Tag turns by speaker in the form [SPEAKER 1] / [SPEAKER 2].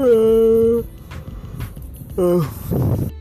[SPEAKER 1] Uh. uh.